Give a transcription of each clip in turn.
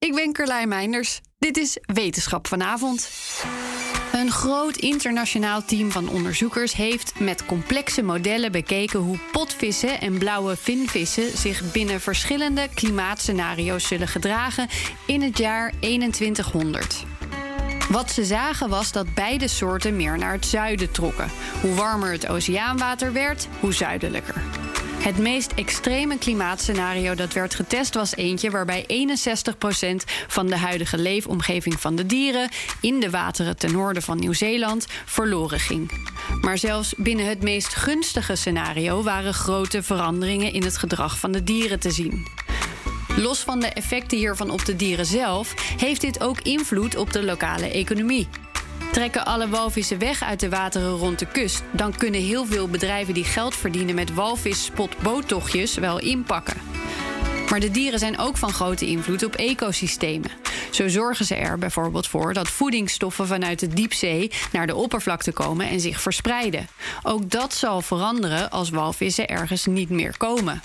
Ik ben Carlijn Meinders. Dit is Wetenschap vanavond. Een groot internationaal team van onderzoekers heeft met complexe modellen bekeken hoe potvissen en blauwe vinvissen zich binnen verschillende klimaatscenario's zullen gedragen in het jaar 2100. Wat ze zagen was dat beide soorten meer naar het zuiden trokken. Hoe warmer het oceaanwater werd, hoe zuidelijker. Het meest extreme klimaatscenario dat werd getest was eentje waarbij 61% van de huidige leefomgeving van de dieren in de wateren ten noorden van Nieuw-Zeeland verloren ging. Maar zelfs binnen het meest gunstige scenario waren grote veranderingen in het gedrag van de dieren te zien. Los van de effecten hiervan op de dieren zelf, heeft dit ook invloed op de lokale economie. Trekken alle walvissen weg uit de wateren rond de kust, dan kunnen heel veel bedrijven die geld verdienen met walvis-spotboottochtjes wel inpakken. Maar de dieren zijn ook van grote invloed op ecosystemen. Zo zorgen ze er bijvoorbeeld voor dat voedingsstoffen vanuit de diepzee naar de oppervlakte komen en zich verspreiden. Ook dat zal veranderen als walvissen ergens niet meer komen.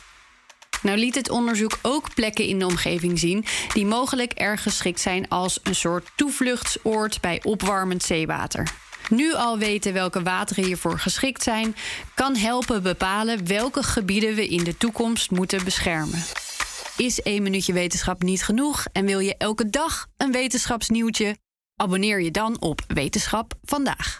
Nou liet het onderzoek ook plekken in de omgeving zien die mogelijk erg geschikt zijn als een soort toevluchtsoord bij opwarmend zeewater. Nu al weten welke wateren hiervoor geschikt zijn, kan helpen bepalen welke gebieden we in de toekomst moeten beschermen. Is één minuutje wetenschap niet genoeg en wil je elke dag een wetenschapsnieuwtje? Abonneer je dan op Wetenschap vandaag.